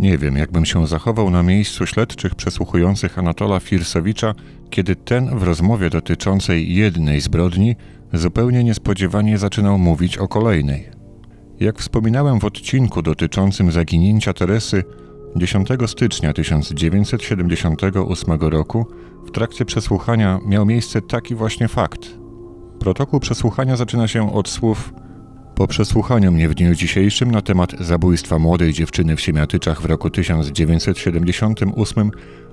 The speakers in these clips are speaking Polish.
Nie wiem, jakbym się zachował na miejscu śledczych przesłuchujących Anatola Firsowicza, kiedy ten w rozmowie dotyczącej jednej zbrodni zupełnie niespodziewanie zaczynał mówić o kolejnej. Jak wspominałem w odcinku dotyczącym zaginięcia Teresy, 10 stycznia 1978 roku w trakcie przesłuchania miał miejsce taki właśnie fakt. Protokół przesłuchania zaczyna się od słów po przesłuchaniu mnie w dniu dzisiejszym na temat zabójstwa młodej dziewczyny w Siemiatyczach w roku 1978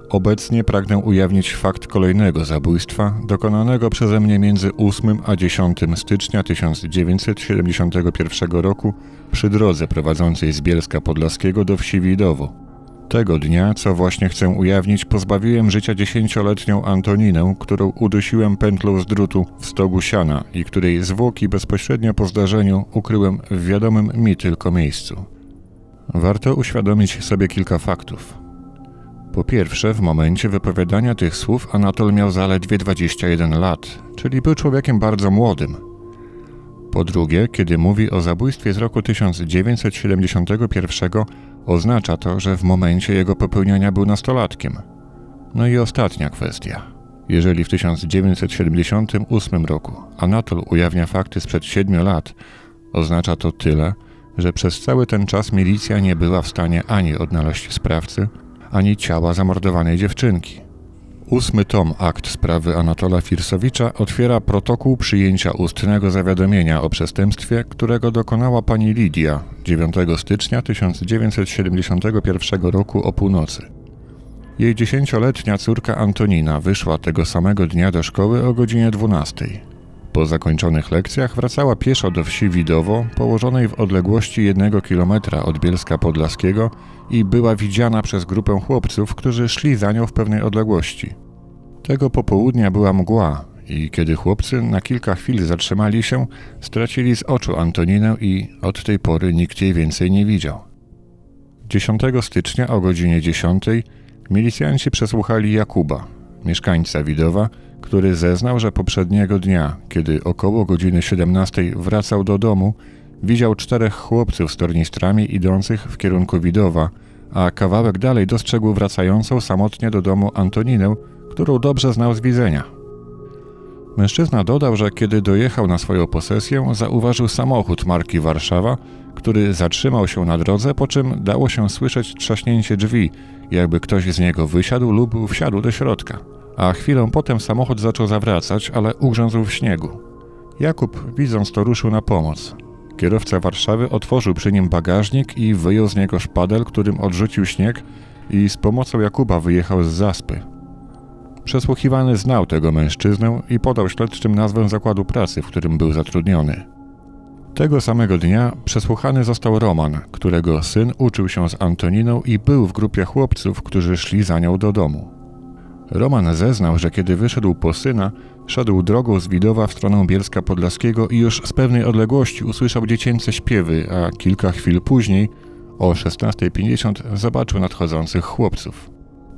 obecnie pragnę ujawnić fakt kolejnego zabójstwa dokonanego przeze mnie między 8 a 10 stycznia 1971 roku przy drodze prowadzącej z Bielska Podlaskiego do wsi Widowo. Tego dnia, co właśnie chcę ujawnić, pozbawiłem życia dziesięcioletnią Antoninę, którą udusiłem pętlą z drutu w stogu siana i której zwłoki bezpośrednio po zdarzeniu ukryłem w wiadomym mi tylko miejscu. Warto uświadomić sobie kilka faktów. Po pierwsze, w momencie wypowiadania tych słów Anatol miał zaledwie 21 lat, czyli był człowiekiem bardzo młodym. Po drugie, kiedy mówi o zabójstwie z roku 1971, Oznacza to, że w momencie jego popełniania był nastolatkiem. No i ostatnia kwestia. Jeżeli w 1978 roku Anatol ujawnia fakty sprzed 7 lat, oznacza to tyle, że przez cały ten czas milicja nie była w stanie ani odnaleźć sprawcy, ani ciała zamordowanej dziewczynki. Ósmy tom akt sprawy Anatola Firsowicza otwiera protokół przyjęcia ustnego zawiadomienia o przestępstwie, którego dokonała pani Lidia 9 stycznia 1971 roku o północy. Jej dziesięcioletnia córka Antonina wyszła tego samego dnia do szkoły o godzinie 12. Po zakończonych lekcjach wracała pieszo do wsi Widowo, położonej w odległości jednego kilometra od Bielska Podlaskiego i była widziana przez grupę chłopców, którzy szli za nią w pewnej odległości. Tego popołudnia była mgła i kiedy chłopcy na kilka chwil zatrzymali się, stracili z oczu Antoninę i od tej pory nikt jej więcej nie widział. 10 stycznia o godzinie 10 milicjanci przesłuchali Jakuba, mieszkańca Widowa, który zeznał, że poprzedniego dnia, kiedy około godziny 17 wracał do domu, widział czterech chłopców z tornistrami idących w kierunku Widowa, a kawałek dalej dostrzegł wracającą samotnie do domu Antoninę, którą dobrze znał z widzenia. Mężczyzna dodał, że kiedy dojechał na swoją posesję, zauważył samochód marki Warszawa, który zatrzymał się na drodze, po czym dało się słyszeć trzaśnięcie drzwi, jakby ktoś z niego wysiadł lub wsiadł do środka a chwilę potem samochód zaczął zawracać, ale ugrzęzł w śniegu. Jakub, widząc to, ruszył na pomoc. Kierowca Warszawy otworzył przy nim bagażnik i wyjął z niego szpadel, którym odrzucił śnieg i z pomocą Jakuba wyjechał z zaspy. Przesłuchiwany znał tego mężczyznę i podał śledczym nazwę zakładu pracy, w którym był zatrudniony. Tego samego dnia przesłuchany został Roman, którego syn uczył się z Antoniną i był w grupie chłopców, którzy szli za nią do domu. Roman zeznał, że kiedy wyszedł po syna, szedł drogą z Widowa w stronę Bielska Podlaskiego i już z pewnej odległości usłyszał dziecięce śpiewy, a kilka chwil później, o 16.50, zobaczył nadchodzących chłopców.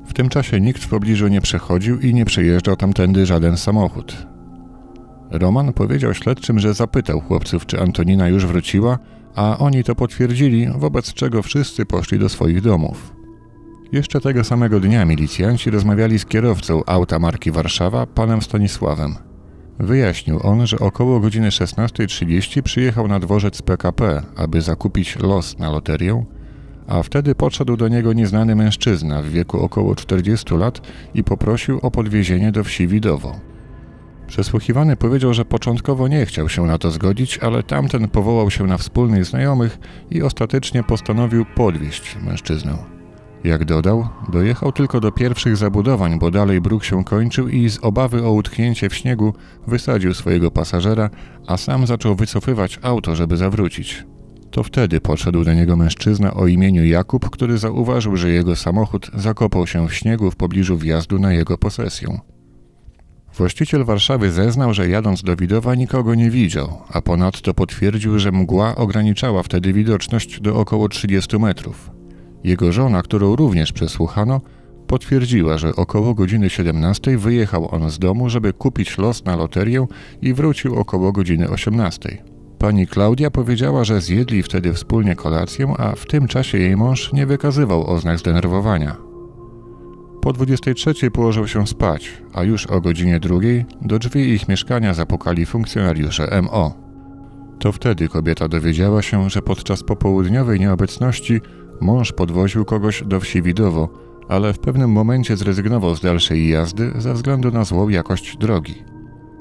W tym czasie nikt w pobliżu nie przechodził i nie przejeżdżał tamtędy żaden samochód. Roman powiedział śledczym, że zapytał chłopców, czy Antonina już wróciła, a oni to potwierdzili, wobec czego wszyscy poszli do swoich domów. Jeszcze tego samego dnia milicjanci rozmawiali z kierowcą auta marki Warszawa, panem Stanisławem. Wyjaśnił on, że około godziny 16.30 przyjechał na dworzec PKP, aby zakupić los na loterię, a wtedy podszedł do niego nieznany mężczyzna w wieku około 40 lat i poprosił o podwiezienie do wsi Widowo. Przesłuchiwany powiedział, że początkowo nie chciał się na to zgodzić, ale tamten powołał się na wspólnych znajomych i ostatecznie postanowił podwieźć mężczyznę. Jak dodał, dojechał tylko do pierwszych zabudowań, bo dalej bruk się kończył i z obawy o utknięcie w śniegu wysadził swojego pasażera, a sam zaczął wycofywać auto, żeby zawrócić. To wtedy podszedł do niego mężczyzna o imieniu Jakub, który zauważył, że jego samochód zakopał się w śniegu w pobliżu wjazdu na jego posesję. Właściciel Warszawy zeznał, że jadąc do Widowa nikogo nie widział, a ponadto potwierdził, że mgła ograniczała wtedy widoczność do około 30 metrów. Jego żona, którą również przesłuchano, potwierdziła, że około godziny 17 wyjechał on z domu, żeby kupić los na loterię i wrócił około godziny 18. Pani Klaudia powiedziała, że zjedli wtedy wspólnie kolację, a w tym czasie jej mąż nie wykazywał oznak zdenerwowania. Po 23 położył się spać, a już o godzinie drugiej do drzwi ich mieszkania zapukali funkcjonariusze MO. To wtedy kobieta dowiedziała się, że podczas popołudniowej nieobecności mąż podwoził kogoś do wsi Widowo, ale w pewnym momencie zrezygnował z dalszej jazdy ze względu na złą jakość drogi.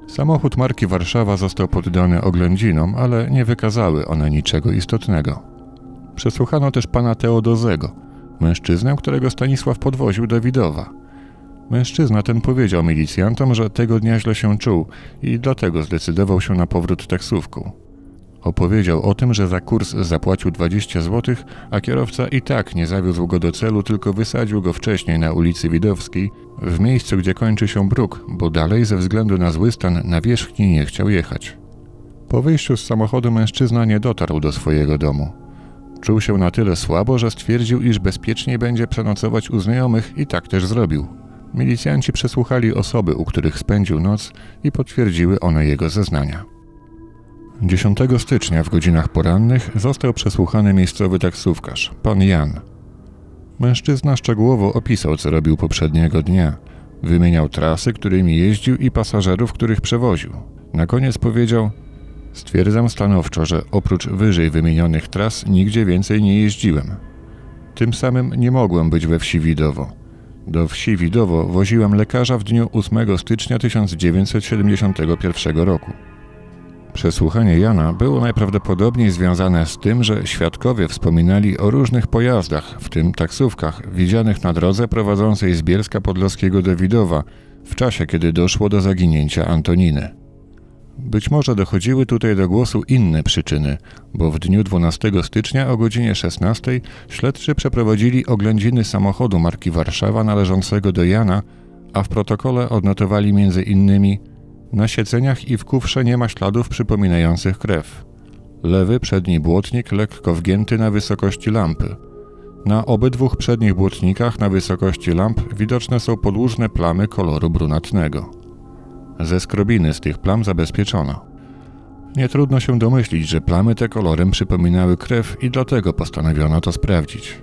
Samochód marki Warszawa został poddany oględzinom, ale nie wykazały one niczego istotnego. Przesłuchano też pana Teodozego, mężczyznę, którego Stanisław podwoził do Widowa. Mężczyzna ten powiedział milicjantom, że tego dnia źle się czuł i dlatego zdecydował się na powrót taksówką. Opowiedział o tym, że za kurs zapłacił 20 zł, a kierowca i tak nie zawiózł go do celu, tylko wysadził go wcześniej na ulicy Widowskiej, w miejscu, gdzie kończy się bruk, bo dalej ze względu na zły stan nawierzchni nie chciał jechać. Po wyjściu z samochodu mężczyzna nie dotarł do swojego domu. Czuł się na tyle słabo, że stwierdził, iż bezpiecznie będzie przenocować u znajomych i tak też zrobił. Milicjanci przesłuchali osoby, u których spędził noc i potwierdziły one jego zeznania. 10 stycznia w godzinach porannych został przesłuchany miejscowy taksówkarz, pan Jan. Mężczyzna szczegółowo opisał, co robił poprzedniego dnia. Wymieniał trasy, którymi jeździł i pasażerów, których przewoził. Na koniec powiedział: Stwierdzam stanowczo, że oprócz wyżej wymienionych tras nigdzie więcej nie jeździłem. Tym samym nie mogłem być we wsi Widowo. Do wsi Widowo woziłem lekarza w dniu 8 stycznia 1971 roku. Przesłuchanie Jana było najprawdopodobniej związane z tym, że świadkowie wspominali o różnych pojazdach, w tym taksówkach, widzianych na drodze prowadzącej z Bielska Podlaskiego do Widowa w czasie, kiedy doszło do zaginięcia Antoniny. Być może dochodziły tutaj do głosu inne przyczyny, bo w dniu 12 stycznia o godzinie 16 śledczy przeprowadzili oględziny samochodu marki Warszawa należącego do Jana, a w protokole odnotowali między innymi na siedzeniach i w kufrze nie ma śladów przypominających krew. Lewy przedni błotnik lekko wgięty na wysokości lampy. Na obydwu przednich błotnikach na wysokości lamp widoczne są podłużne plamy koloru brunatnego. Ze skrobiny z tych plam zabezpieczono. Nie trudno się domyślić, że plamy te kolorem przypominały krew i dlatego postanowiono to sprawdzić.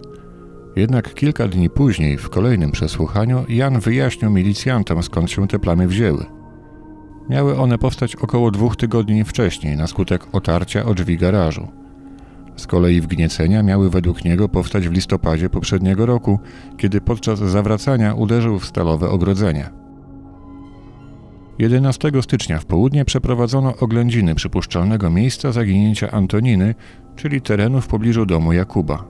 Jednak kilka dni później, w kolejnym przesłuchaniu, Jan wyjaśnił milicjantom skąd się te plamy wzięły. Miały one powstać około dwóch tygodni wcześniej na skutek otarcia o drzwi garażu. Z kolei wgniecenia miały według niego powstać w listopadzie poprzedniego roku, kiedy podczas zawracania uderzył w stalowe ogrodzenie. 11 stycznia w południe przeprowadzono oględziny przypuszczalnego miejsca zaginięcia Antoniny, czyli terenu w pobliżu domu Jakuba.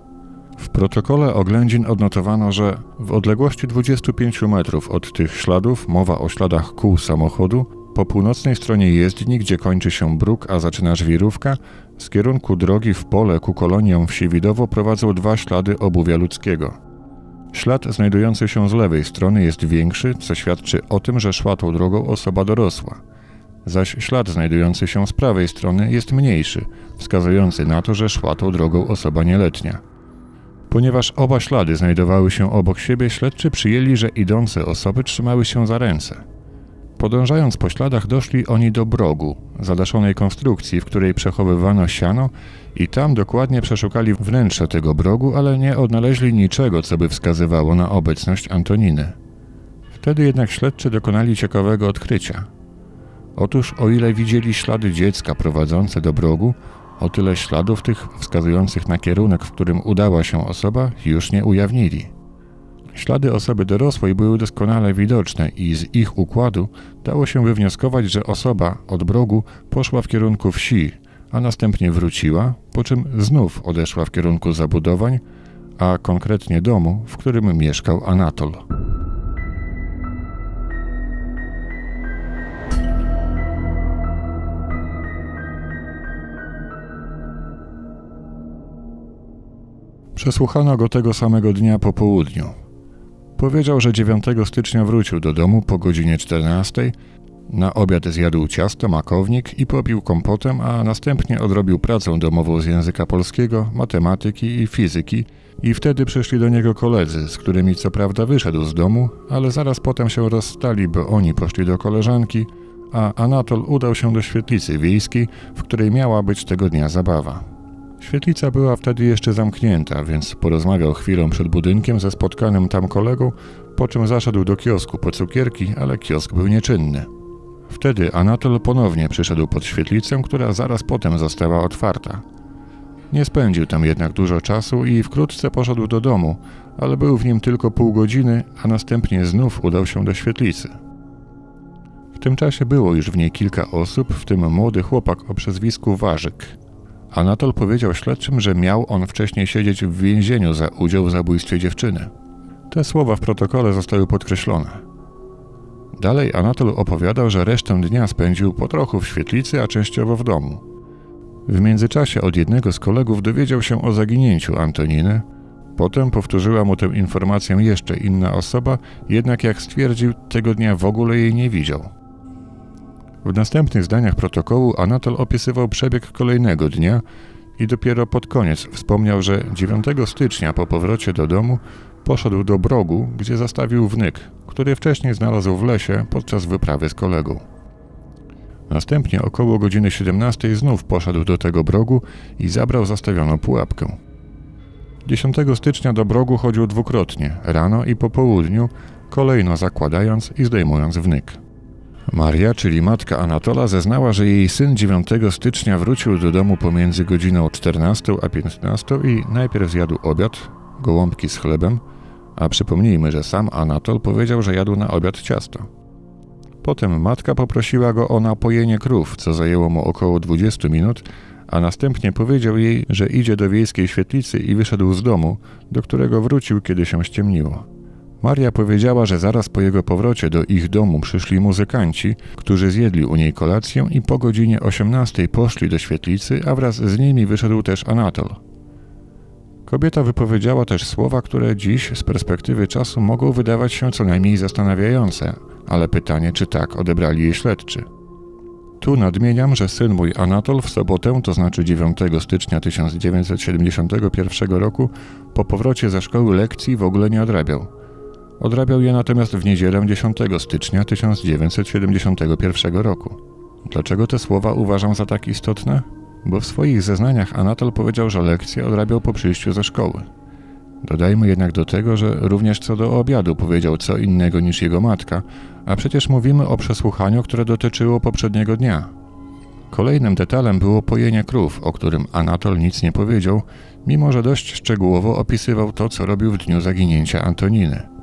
W protokole oględzin odnotowano, że w odległości 25 metrów od tych śladów, mowa o śladach kół samochodu, po północnej stronie jezdni, gdzie kończy się bruk, a zaczyna żwirówka, z kierunku drogi w pole ku koloniom wsi Widowo prowadzą dwa ślady obuwia ludzkiego. Ślad znajdujący się z lewej strony jest większy, co świadczy o tym, że szła tą drogą osoba dorosła. Zaś ślad znajdujący się z prawej strony jest mniejszy, wskazujący na to, że szła tą drogą osoba nieletnia. Ponieważ oba ślady znajdowały się obok siebie, śledczy przyjęli, że idące osoby trzymały się za ręce. Podążając po śladach doszli oni do brogu, zadaszonej konstrukcji, w której przechowywano siano i tam dokładnie przeszukali wnętrze tego brogu, ale nie odnaleźli niczego, co by wskazywało na obecność Antoniny. Wtedy jednak śledczy dokonali ciekawego odkrycia. Otóż o ile widzieli ślady dziecka prowadzące do brogu, o tyle śladów tych wskazujących na kierunek, w którym udała się osoba, już nie ujawnili. Ślady osoby dorosłej były doskonale widoczne i z ich układu dało się wywnioskować, że osoba od brogu poszła w kierunku wsi, a następnie wróciła, po czym znów odeszła w kierunku zabudowań, a konkretnie domu, w którym mieszkał Anatol. Przesłuchano go tego samego dnia po południu. Powiedział, że 9 stycznia wrócił do domu po godzinie 14. Na obiad zjadł ciasto, makownik i popił kompotem, a następnie odrobił pracę domową z języka polskiego, matematyki i fizyki i wtedy przyszli do niego koledzy, z którymi co prawda wyszedł z domu, ale zaraz potem się rozstali, bo oni poszli do koleżanki, a Anatol udał się do świetlicy wiejskiej, w której miała być tego dnia zabawa. Świetlica była wtedy jeszcze zamknięta, więc porozmawiał chwilę przed budynkiem ze spotkanym tam kolegą, po czym zaszedł do kiosku po cukierki, ale kiosk był nieczynny. Wtedy Anatol ponownie przyszedł pod świetlicę, która zaraz potem została otwarta. Nie spędził tam jednak dużo czasu i wkrótce poszedł do domu, ale był w nim tylko pół godziny, a następnie znów udał się do świetlicy. W tym czasie było już w niej kilka osób, w tym młody chłopak o przezwisku Warzyk. Anatol powiedział śledczym, że miał on wcześniej siedzieć w więzieniu za udział w zabójstwie dziewczyny. Te słowa w protokole zostały podkreślone. Dalej Anatol opowiadał, że resztę dnia spędził po trochu w świetlicy, a częściowo w domu. W międzyczasie od jednego z kolegów dowiedział się o zaginięciu Antoniny. Potem powtórzyła mu tę informację jeszcze inna osoba, jednak jak stwierdził, tego dnia w ogóle jej nie widział. W następnych zdaniach protokołu Anatol opisywał przebieg kolejnego dnia i dopiero pod koniec wspomniał, że 9 stycznia po powrocie do domu poszedł do brogu, gdzie zastawił wnyk, który wcześniej znalazł w lesie podczas wyprawy z kolegą. Następnie około godziny 17 znów poszedł do tego brogu i zabrał zastawioną pułapkę. 10 stycznia do brogu chodził dwukrotnie, rano i po południu, kolejno zakładając i zdejmując wnyk. Maria, czyli matka Anatola, zeznała, że jej syn 9 stycznia wrócił do domu pomiędzy godziną 14 a 15 i najpierw zjadł obiad, gołąbki z chlebem, a przypomnijmy, że sam Anatol powiedział, że jadł na obiad ciasto. Potem matka poprosiła go o napojenie krów, co zajęło mu około 20 minut, a następnie powiedział jej, że idzie do wiejskiej świetlicy i wyszedł z domu, do którego wrócił, kiedy się ściemniło. Maria powiedziała, że zaraz po jego powrocie do ich domu przyszli muzykanci, którzy zjedli u niej kolację i po godzinie 18 poszli do świetlicy, a wraz z nimi wyszedł też Anatol. Kobieta wypowiedziała też słowa, które dziś z perspektywy czasu mogą wydawać się co najmniej zastanawiające, ale pytanie, czy tak odebrali jej śledczy. Tu nadmieniam, że syn mój Anatol w sobotę, to znaczy 9 stycznia 1971 roku, po powrocie ze szkoły lekcji w ogóle nie odrabiał. Odrabiał je natomiast w niedzielę 10 stycznia 1971 roku. Dlaczego te słowa uważam za tak istotne? Bo w swoich zeznaniach Anatol powiedział, że lekcje odrabiał po przyjściu ze szkoły. Dodajmy jednak do tego, że również co do obiadu powiedział co innego niż jego matka, a przecież mówimy o przesłuchaniu, które dotyczyło poprzedniego dnia. Kolejnym detalem było pojenie krów, o którym Anatol nic nie powiedział, mimo że dość szczegółowo opisywał to, co robił w dniu zaginięcia Antoniny.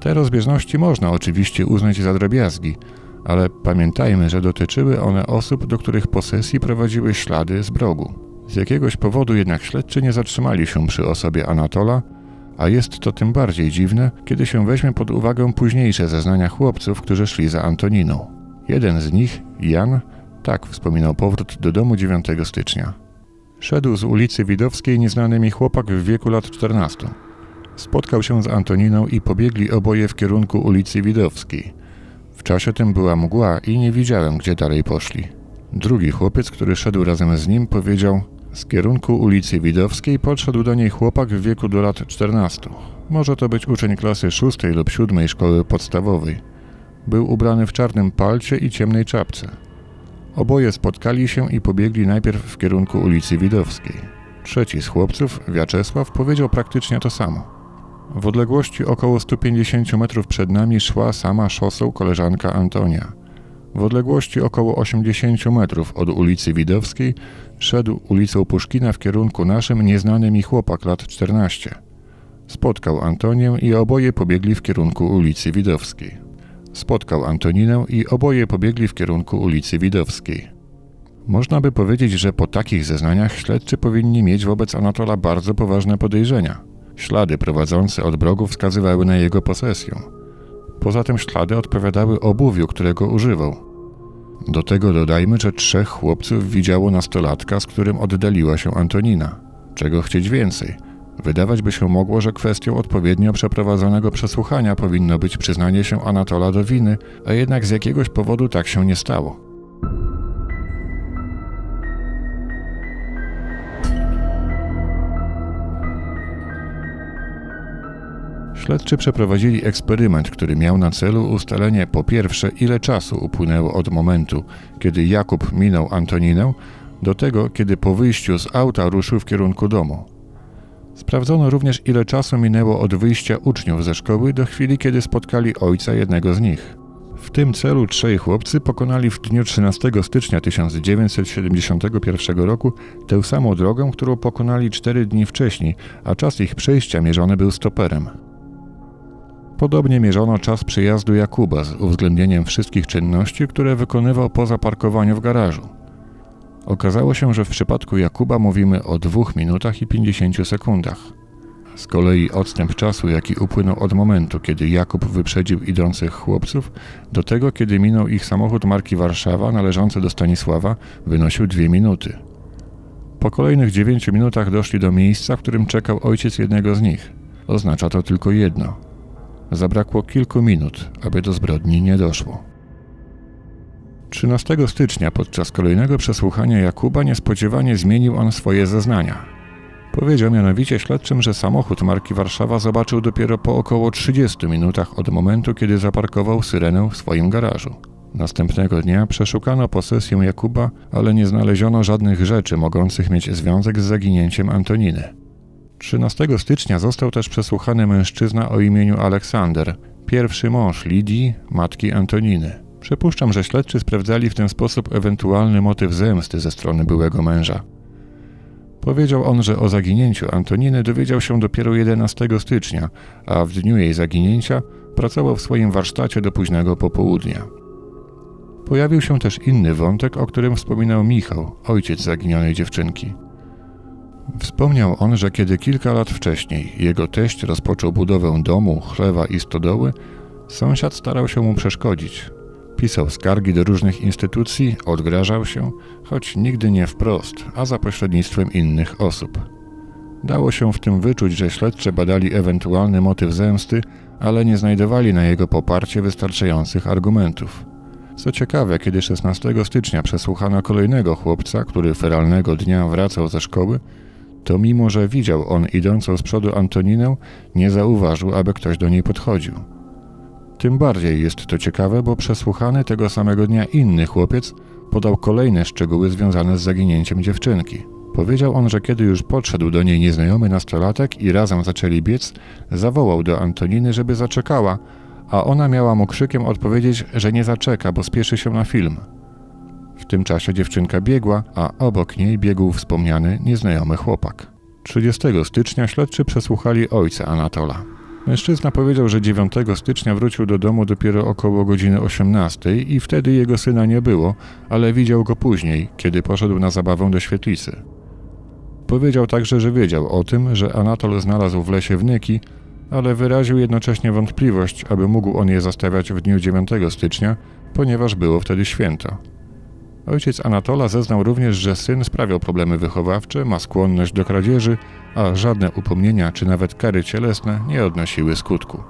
Te rozbieżności można oczywiście uznać za drobiazgi, ale pamiętajmy, że dotyczyły one osób, do których posesji prowadziły ślady z brogu. Z jakiegoś powodu jednak śledczy nie zatrzymali się przy osobie Anatola, a jest to tym bardziej dziwne, kiedy się weźmie pod uwagę późniejsze zeznania chłopców, którzy szli za Antoniną. Jeden z nich, Jan, tak wspominał powrót do domu 9 stycznia. Szedł z ulicy Widowskiej nieznany mi chłopak w wieku lat 14. Spotkał się z Antoniną i pobiegli oboje w kierunku ulicy Widowskiej. W czasie tym była mgła i nie widziałem, gdzie dalej poszli. Drugi chłopiec, który szedł razem z nim, powiedział: Z kierunku ulicy Widowskiej podszedł do niej chłopak w wieku do lat 14. Może to być uczeń klasy szóstej lub siódmej szkoły podstawowej. Był ubrany w czarnym palcie i ciemnej czapce. Oboje spotkali się i pobiegli najpierw w kierunku ulicy Widowskiej. Trzeci z chłopców, Wiaczesław, powiedział praktycznie to samo. W odległości około 150 metrów przed nami szła sama szosą koleżanka Antonia. W odległości około 80 metrów od ulicy Widowskiej szedł ulicą Puszkina w kierunku naszym nieznany mi chłopak lat 14. Spotkał Antonię i oboje pobiegli w kierunku ulicy Widowskiej. Spotkał Antoninę i oboje pobiegli w kierunku ulicy Widowskiej. Można by powiedzieć, że po takich zeznaniach śledczy powinni mieć wobec Anatola bardzo poważne podejrzenia. Ślady prowadzące od brogu wskazywały na jego posesję. Poza tym ślady odpowiadały obuwiu, którego używał. Do tego dodajmy, że trzech chłopców widziało nastolatka, z którym oddaliła się Antonina. Czego chcieć więcej? Wydawać by się mogło, że kwestią odpowiednio przeprowadzonego przesłuchania powinno być przyznanie się Anatola do winy, a jednak z jakiegoś powodu tak się nie stało. Śledczy przeprowadzili eksperyment, który miał na celu ustalenie po pierwsze, ile czasu upłynęło od momentu, kiedy Jakub minął Antoninę, do tego, kiedy po wyjściu z auta ruszył w kierunku domu. Sprawdzono również, ile czasu minęło od wyjścia uczniów ze szkoły do chwili, kiedy spotkali ojca jednego z nich. W tym celu trzej chłopcy pokonali w dniu 13 stycznia 1971 roku tę samą drogę, którą pokonali cztery dni wcześniej, a czas ich przejścia mierzony był stoperem. Podobnie mierzono czas przyjazdu Jakuba z uwzględnieniem wszystkich czynności, które wykonywał po zaparkowaniu w garażu. Okazało się, że w przypadku Jakuba mówimy o 2 minutach i 50 sekundach. Z kolei odstęp czasu, jaki upłynął od momentu, kiedy Jakub wyprzedził idących chłopców, do tego, kiedy minął ich samochód marki Warszawa należący do Stanisława, wynosił 2 minuty. Po kolejnych 9 minutach doszli do miejsca, w którym czekał ojciec jednego z nich. Oznacza to tylko jedno. Zabrakło kilku minut, aby do zbrodni nie doszło. 13 stycznia podczas kolejnego przesłuchania Jakuba niespodziewanie zmienił on swoje zeznania. Powiedział mianowicie śledczym, że samochód marki Warszawa zobaczył dopiero po około 30 minutach od momentu, kiedy zaparkował syrenę w swoim garażu. Następnego dnia przeszukano posesję Jakuba, ale nie znaleziono żadnych rzeczy mogących mieć związek z zaginięciem Antoniny. 13 stycznia został też przesłuchany mężczyzna o imieniu Aleksander, pierwszy mąż Lidii, matki Antoniny. Przypuszczam, że śledczy sprawdzali w ten sposób ewentualny motyw zemsty ze strony byłego męża. Powiedział on, że o zaginięciu Antoniny dowiedział się dopiero 11 stycznia, a w dniu jej zaginięcia pracował w swoim warsztacie do późnego popołudnia. Pojawił się też inny wątek, o którym wspominał Michał, ojciec zaginionej dziewczynki. Wspomniał on, że kiedy kilka lat wcześniej jego teść rozpoczął budowę domu, chlewa i stodoły, sąsiad starał się mu przeszkodzić, Pisał skargi do różnych instytucji, odgrażał się, choć nigdy nie wprost, a za pośrednictwem innych osób. Dało się w tym wyczuć, że śledcze badali ewentualny motyw zemsty, ale nie znajdowali na jego poparcie wystarczających argumentów. Co ciekawe, kiedy 16 stycznia przesłuchano kolejnego chłopca, który feralnego dnia wracał ze szkoły, to mimo, że widział on idącą z przodu Antoninę, nie zauważył, aby ktoś do niej podchodził. Tym bardziej jest to ciekawe, bo przesłuchany tego samego dnia inny chłopiec podał kolejne szczegóły związane z zaginięciem dziewczynki. Powiedział on, że kiedy już podszedł do niej nieznajomy nastolatek i razem zaczęli biec, zawołał do Antoniny, żeby zaczekała, a ona miała mu krzykiem odpowiedzieć, że nie zaczeka, bo spieszy się na film. W tym czasie dziewczynka biegła, a obok niej biegł wspomniany nieznajomy chłopak. 30 stycznia śledczy przesłuchali ojca Anatola. Mężczyzna powiedział, że 9 stycznia wrócił do domu dopiero około godziny 18 i wtedy jego syna nie było, ale widział go później, kiedy poszedł na zabawę do świetlicy. Powiedział także, że wiedział o tym, że Anatol znalazł w lesie wnyki, ale wyraził jednocześnie wątpliwość, aby mógł on je zastawiać w dniu 9 stycznia, ponieważ było wtedy święto. Ojciec Anatola zeznał również, że syn sprawiał problemy wychowawcze, ma skłonność do kradzieży, a żadne upomnienia czy nawet kary cielesne nie odnosiły skutku.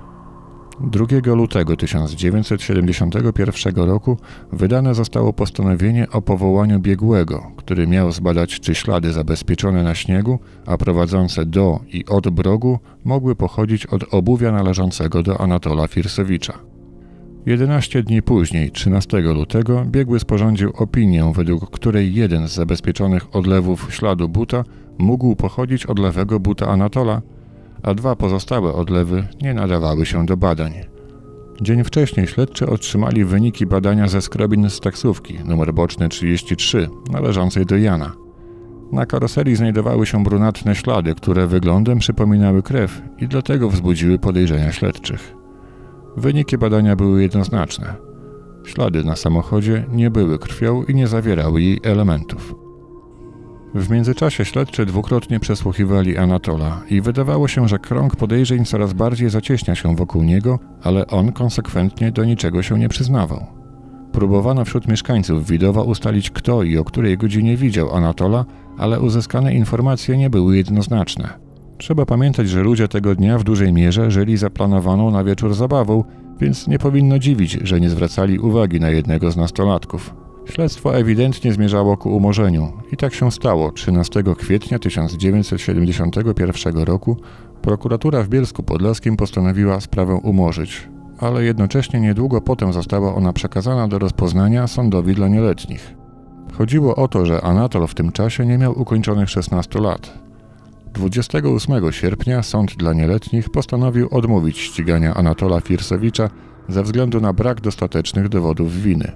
2 lutego 1971 roku wydane zostało postanowienie o powołaniu biegłego, który miał zbadać, czy ślady zabezpieczone na śniegu, a prowadzące do i od brogu mogły pochodzić od obuwia należącego do Anatola Firsowicza. 11 dni później, 13 lutego, biegły sporządził opinię, według której jeden z zabezpieczonych odlewów śladu buta mógł pochodzić od lewego buta Anatola, a dwa pozostałe odlewy nie nadawały się do badań. Dzień wcześniej śledczy otrzymali wyniki badania ze skrobin z taksówki, numer boczny 33, należącej do Jana. Na karoserii znajdowały się brunatne ślady, które wyglądem przypominały krew i dlatego wzbudziły podejrzenia śledczych. Wyniki badania były jednoznaczne. Ślady na samochodzie nie były krwią i nie zawierały jej elementów. W międzyczasie śledczy dwukrotnie przesłuchiwali Anatola i wydawało się, że krąg podejrzeń coraz bardziej zacieśnia się wokół niego, ale on konsekwentnie do niczego się nie przyznawał. Próbowano wśród mieszkańców Widowa ustalić kto i o której godzinie widział Anatola, ale uzyskane informacje nie były jednoznaczne. Trzeba pamiętać, że ludzie tego dnia w dużej mierze żyli zaplanowaną na wieczór zabawą, więc nie powinno dziwić, że nie zwracali uwagi na jednego z nastolatków. Śledztwo ewidentnie zmierzało ku umorzeniu i tak się stało 13 kwietnia 1971 roku Prokuratura w Bielsku Podlaskim postanowiła sprawę umorzyć, ale jednocześnie niedługo potem została ona przekazana do rozpoznania sądowi dla nieletnich. Chodziło o to, że Anatol w tym czasie nie miał ukończonych 16 lat. 28 sierpnia sąd dla nieletnich postanowił odmówić ścigania Anatola Firsowicza ze względu na brak dostatecznych dowodów winy.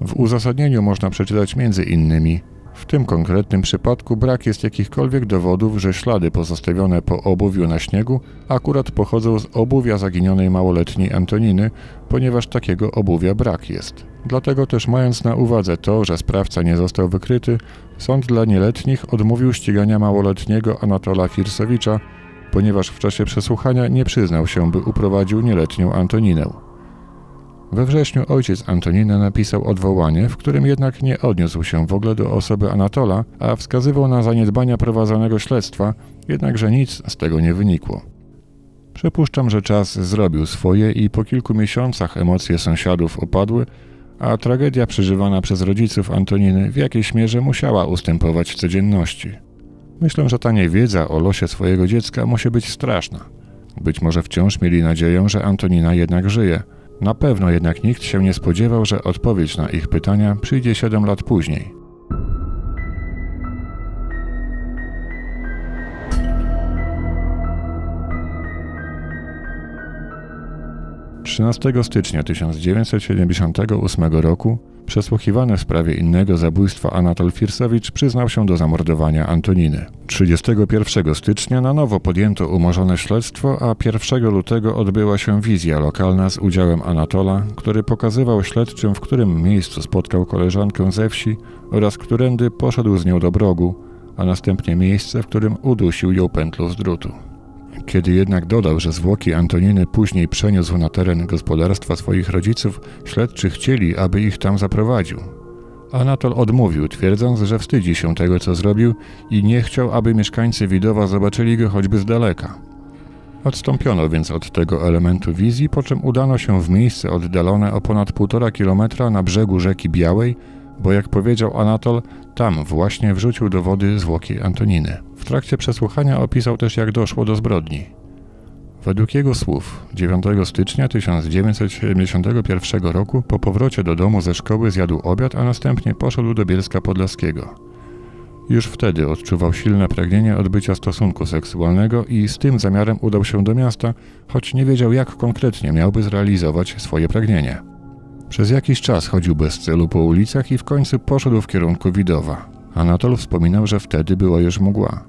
W uzasadnieniu można przeczytać między innymi w tym konkretnym przypadku brak jest jakichkolwiek dowodów, że ślady pozostawione po obuwiu na śniegu akurat pochodzą z obuwia zaginionej małoletniej Antoniny, ponieważ takiego obuwia brak jest. Dlatego też mając na uwadze to, że sprawca nie został wykryty, sąd dla nieletnich odmówił ścigania małoletniego Anatola Firsowicza, ponieważ w czasie przesłuchania nie przyznał się, by uprowadził nieletnią Antoninę. We wrześniu ojciec Antonina napisał odwołanie, w którym jednak nie odniósł się w ogóle do osoby Anatola, a wskazywał na zaniedbania prowadzonego śledztwa, jednakże nic z tego nie wynikło. Przypuszczam, że czas zrobił swoje i po kilku miesiącach emocje sąsiadów opadły, a tragedia przeżywana przez rodziców Antoniny w jakiejś mierze musiała ustępować codzienności. Myślę, że ta niewiedza o losie swojego dziecka musi być straszna. Być może wciąż mieli nadzieję, że Antonina jednak żyje – na pewno jednak nikt się nie spodziewał, że odpowiedź na ich pytania przyjdzie 7 lat później. 13 stycznia 1978 roku przesłuchiwany w sprawie innego zabójstwa Anatol Firsowicz przyznał się do zamordowania Antoniny. 31 stycznia na nowo podjęto umorzone śledztwo, a 1 lutego odbyła się wizja lokalna z udziałem Anatola, który pokazywał śledczym, w którym miejscu spotkał koleżankę ze wsi oraz którędy poszedł z nią do brogu, a następnie miejsce, w którym udusił ją pętlą z drutu. Kiedy jednak dodał, że zwłoki Antoniny później przeniósł na teren gospodarstwa swoich rodziców, śledczy chcieli, aby ich tam zaprowadził. Anatol odmówił, twierdząc, że wstydzi się tego, co zrobił i nie chciał, aby mieszkańcy Widowa zobaczyli go choćby z daleka. Odstąpiono więc od tego elementu wizji, po czym udano się w miejsce oddalone o ponad półtora kilometra na brzegu rzeki Białej, bo jak powiedział Anatol, tam właśnie wrzucił do wody zwłoki Antoniny. W trakcie przesłuchania opisał też jak doszło do zbrodni. Według jego słów 9 stycznia 1971 roku po powrocie do domu ze szkoły zjadł obiad, a następnie poszedł do Bielska Podlaskiego. Już wtedy odczuwał silne pragnienie odbycia stosunku seksualnego i z tym zamiarem udał się do miasta, choć nie wiedział jak konkretnie miałby zrealizować swoje pragnienie. Przez jakiś czas chodził bez celu po ulicach i w końcu poszedł w kierunku Widowa. Anatol wspominał, że wtedy była już mgła.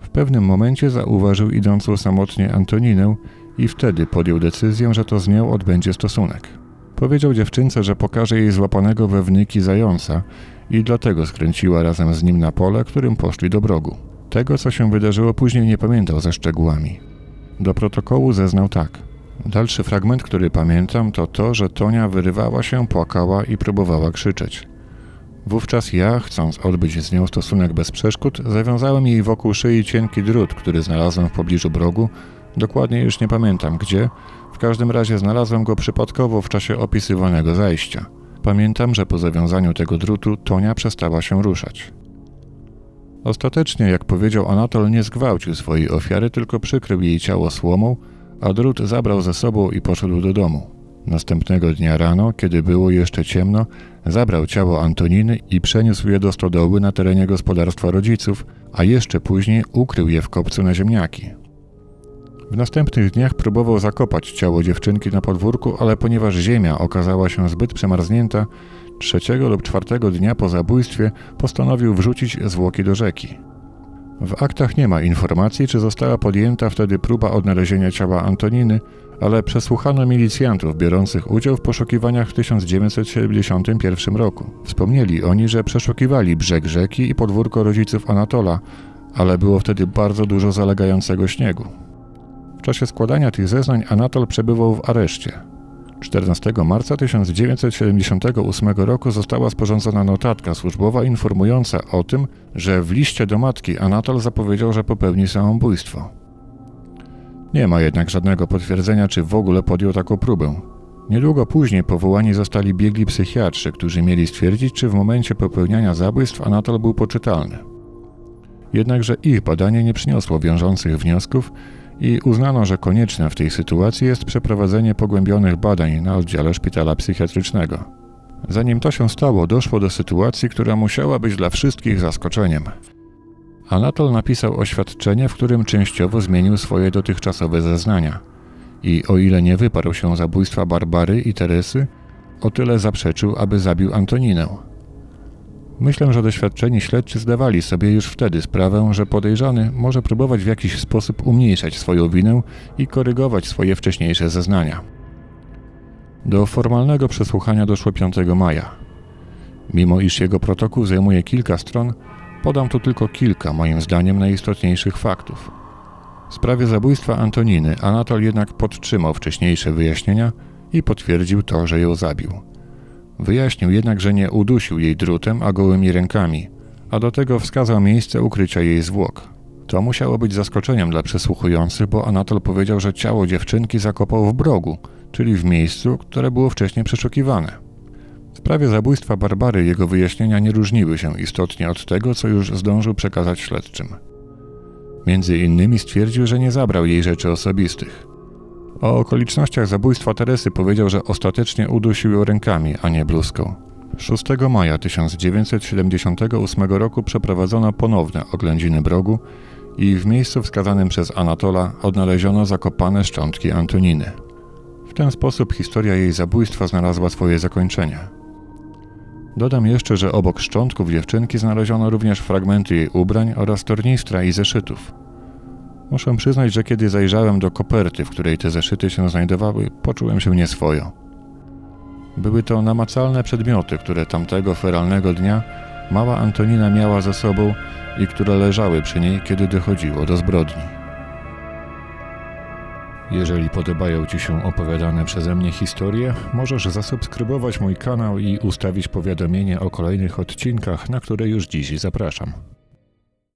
W pewnym momencie zauważył idącą samotnie Antoninę i wtedy podjął decyzję, że to z nią odbędzie stosunek. Powiedział dziewczynce, że pokaże jej złapanego we wnyki zająca i dlatego skręciła razem z nim na pole, którym poszli do brogu. Tego, co się wydarzyło później, nie pamiętał ze szczegółami. Do protokołu zeznał tak – Dalszy fragment, który pamiętam, to to, że Tonia wyrywała się, płakała i próbowała krzyczeć. Wówczas ja, chcąc odbyć z nią stosunek bez przeszkód, zawiązałem jej wokół szyi cienki drut, który znalazłem w pobliżu brogu, dokładnie już nie pamiętam gdzie, w każdym razie znalazłem go przypadkowo w czasie opisywanego zajścia. Pamiętam, że po zawiązaniu tego drutu Tonia przestała się ruszać. Ostatecznie, jak powiedział Anatol, nie zgwałcił swojej ofiary, tylko przykrył jej ciało słomą, a drut zabrał ze sobą i poszedł do domu. Następnego dnia rano, kiedy było jeszcze ciemno, zabrał ciało Antoniny i przeniósł je do stodoły na terenie gospodarstwa rodziców, a jeszcze później ukrył je w kopcu na ziemniaki. W następnych dniach próbował zakopać ciało dziewczynki na podwórku, ale ponieważ ziemia okazała się zbyt przemarznięta, trzeciego lub czwartego dnia po zabójstwie postanowił wrzucić zwłoki do rzeki. W aktach nie ma informacji, czy została podjęta wtedy próba odnalezienia ciała Antoniny, ale przesłuchano milicjantów biorących udział w poszukiwaniach w 1971 roku. Wspomnieli oni, że przeszukiwali brzeg rzeki i podwórko rodziców Anatola, ale było wtedy bardzo dużo zalegającego śniegu. W czasie składania tych zeznań Anatol przebywał w areszcie. 14 marca 1978 roku została sporządzona notatka służbowa informująca o tym, że w liście do matki Anatol zapowiedział, że popełni samobójstwo. Nie ma jednak żadnego potwierdzenia, czy w ogóle podjął taką próbę. Niedługo później powołani zostali biegli psychiatrzy, którzy mieli stwierdzić, czy w momencie popełniania zabójstw Anatol był poczytalny. Jednakże ich badanie nie przyniosło wiążących wniosków i uznano, że konieczne w tej sytuacji jest przeprowadzenie pogłębionych badań na oddziale szpitala psychiatrycznego. Zanim to się stało, doszło do sytuacji, która musiała być dla wszystkich zaskoczeniem. Anatol napisał oświadczenie, w którym częściowo zmienił swoje dotychczasowe zeznania. I o ile nie wyparł się zabójstwa Barbary i Teresy, o tyle zaprzeczył, aby zabił Antoninę. Myślę, że doświadczeni śledczy zdawali sobie już wtedy sprawę, że podejrzany może próbować w jakiś sposób umniejszać swoją winę i korygować swoje wcześniejsze zeznania. Do formalnego przesłuchania doszło 5 maja. Mimo iż jego protokół zajmuje kilka stron, podam tu tylko kilka, moim zdaniem, najistotniejszych faktów. W sprawie zabójstwa Antoniny Anatol jednak podtrzymał wcześniejsze wyjaśnienia i potwierdził to, że ją zabił. Wyjaśnił jednak, że nie udusił jej drutem, a gołymi rękami, a do tego wskazał miejsce ukrycia jej zwłok. To musiało być zaskoczeniem dla przesłuchujących, bo Anatol powiedział, że ciało dziewczynki zakopał w brogu, czyli w miejscu, które było wcześniej przeszukiwane. Sprawie zabójstwa Barbary jego wyjaśnienia nie różniły się istotnie od tego, co już zdążył przekazać śledczym. Między innymi stwierdził, że nie zabrał jej rzeczy osobistych. O okolicznościach zabójstwa Teresy powiedział, że ostatecznie udusił ją rękami, a nie bluzką. 6 maja 1978 roku przeprowadzono ponowne oględziny brogu i w miejscu wskazanym przez Anatola odnaleziono zakopane szczątki Antoniny. W ten sposób historia jej zabójstwa znalazła swoje zakończenie. Dodam jeszcze, że obok szczątków dziewczynki znaleziono również fragmenty jej ubrań oraz tornistra i zeszytów. Muszę przyznać, że kiedy zajrzałem do koperty, w której te zeszyty się znajdowały, poczułem się nieswojo. Były to namacalne przedmioty, które tamtego feralnego dnia mała Antonina miała ze sobą i które leżały przy niej, kiedy dochodziło do zbrodni. Jeżeli podobają Ci się opowiadane przeze mnie historie, możesz zasubskrybować mój kanał i ustawić powiadomienie o kolejnych odcinkach, na które już dziś zapraszam.